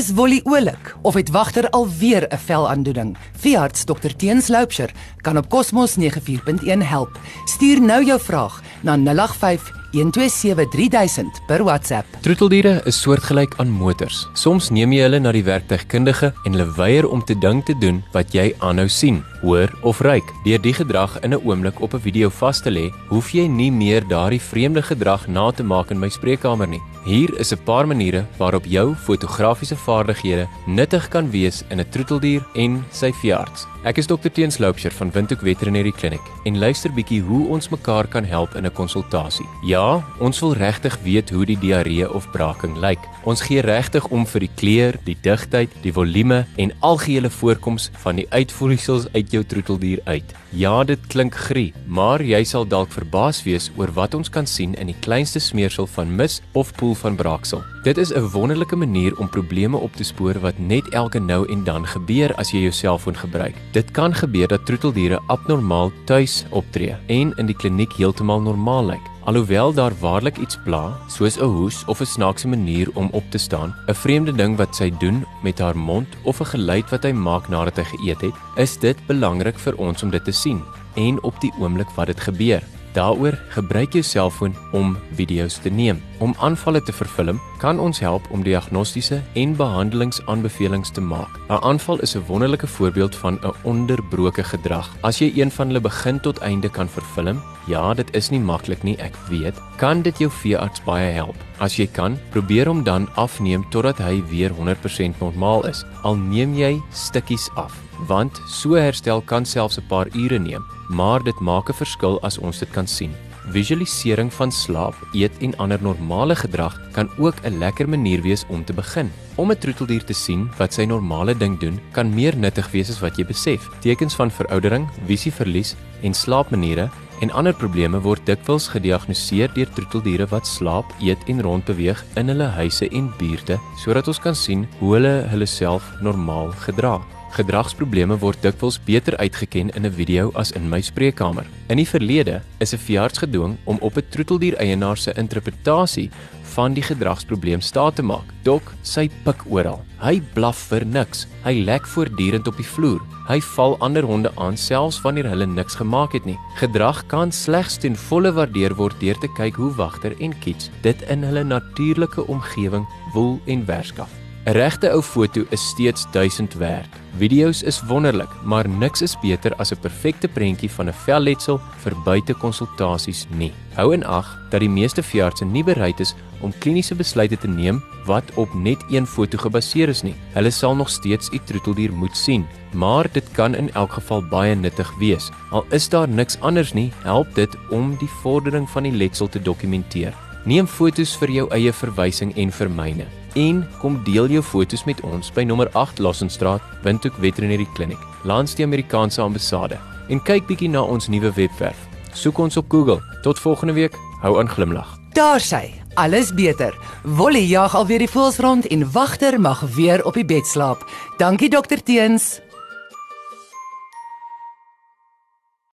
Is Wolly oulik of het wagter alweer 'n velaandoening? Veearts Dr Teens Loupsher kan op Cosmos 94.1 help. Stuur nou jou vraag na 085 1273000 per WhatsApp. Troeteldiere is soortgelyk aan motors. Soms neem jy hulle na die werktuigkundige en hulle weier om te ding te doen wat jy aanhou sien, hoor of ruik. Deur die gedrag in 'n oomblik op 'n video vas te lê, hoef jy nie meer daardie vreemde gedrag na te maak in my spreekkamer nie. Hier is 'n paar maniere waarop jou fotografiese vaardighede nuttig kan wees in 'n troeteldier en sy veearts. Ek is Dr Teens Loupsher van Windhoek Veterinary Clinic en luister bietjie hoe ons mekaar kan help in 'n konsultasie. Ja, ons wil regtig weet hoe die diarree of braaking lyk. Ons gee regtig om vir die kleur, die digtheid, die volume en algehele voorkoms van die uitvoerisels uit jou troeteldier uit. Ja, dit klink grie, maar jy sal dalk verbaas wees oor wat ons kan sien in die kleinste smeersel van mis of poel van braaksel. Dit is 'n wonderlike manier om probleme op te spoor wat net elke nou en dan gebeur as jy jou selfoon gebruik. Dit kan gebeur dat troeteldiere abnormaal tuis optree en in die kliniek heeltemal normaal lyk. Alhoewel daar waarlik iets pla, soos 'n hoes of 'n snaakse manier om op te staan, 'n vreemde ding wat sy doen met haar mond of 'n geluid wat hy maak nadat hy geëet het, is dit belangrik vir ons om dit te sien en op die oomblik wat dit gebeur. Daaroor gebruik jou selfoon om video's te neem. Om aanvalle te vervilm, kan ons help om diagnostiese en behandelingsaanbevelings te maak. 'n Aanval is 'n wonderlike voorbeeld van 'n onderbroke gedrag. As jy een van hulle begin tot einde kan vervilm, ja, dit is nie maklik nie, ek weet, kan dit jou veearts baie help. As jy kan, probeer hom dan afneem totdat hy weer 100% normaal is. Al neem jy stukkies af, want so herstel kan selfs 'n paar ure neem maar dit maak 'n verskil as ons dit kan sien. Visualisering van slaap, eet en ander normale gedrag kan ook 'n lekker manier wees om te begin. Om 'n troeteldier te sien wat sy normale ding doen, kan meer nuttig wees as wat jy besef. Tekens van veroudering, visieverlies en slaapmaniere en ander probleme word dikwels gediagnoseer deur troeteldiere wat slaap, eet en rondbeweeg in hulle huise en buurte, sodat ons kan sien hoe hulle hulle self normaal gedra. Gedragsprobleme word dikwels beter uitgeken in 'n video as in my spreekkamer. In die verlede is 'n veearts gedwing om op 'n troeteldier eienaar se interpretasie van die gedragsprobleem staat te maak. Dok, sy pik oral. Hy blaf vir niks. Hy lek voortdurend op die vloer. Hy val ander honde aan selfs wanneer hulle niks gemaak het nie. Gedrag kan slegs ten volle waardeer word deur te kyk hoe wagter en kits dit in hulle natuurlike omgewing woel en werskaf. 'n Regte ou foto is steeds duisend werd. Video's is wonderlik, maar niks is beter as 'n perfekte prentjie van 'n velletsel vir buitekonsultasies nie. Hou in ag dat die meeste veeartse nie bereid is om kliniese besluite te neem wat op net een foto gebaseer is nie. Hulle sal nog steeds u troeteldier moet sien, maar dit kan in elk geval baie nuttig wees. Al is daar niks anders nie, help dit om die vordering van die letsel te dokumenteer. Neem fotos vir jou eie verwysing en vir myne en kom deel jou fotos met ons by nommer 8 Lassenstraat, Windhoek Veterinary Clinic, langs die Amerikaanse ambassade. En kyk bietjie na ons nuwe webwerf. Soek ons op Google. Tot volgende week. Hou aan glimlag. Daar sy. Alles beter. Wolly jag alweer die voels rond en wagter mag weer op die bed slaap. Dankie dokter Teens.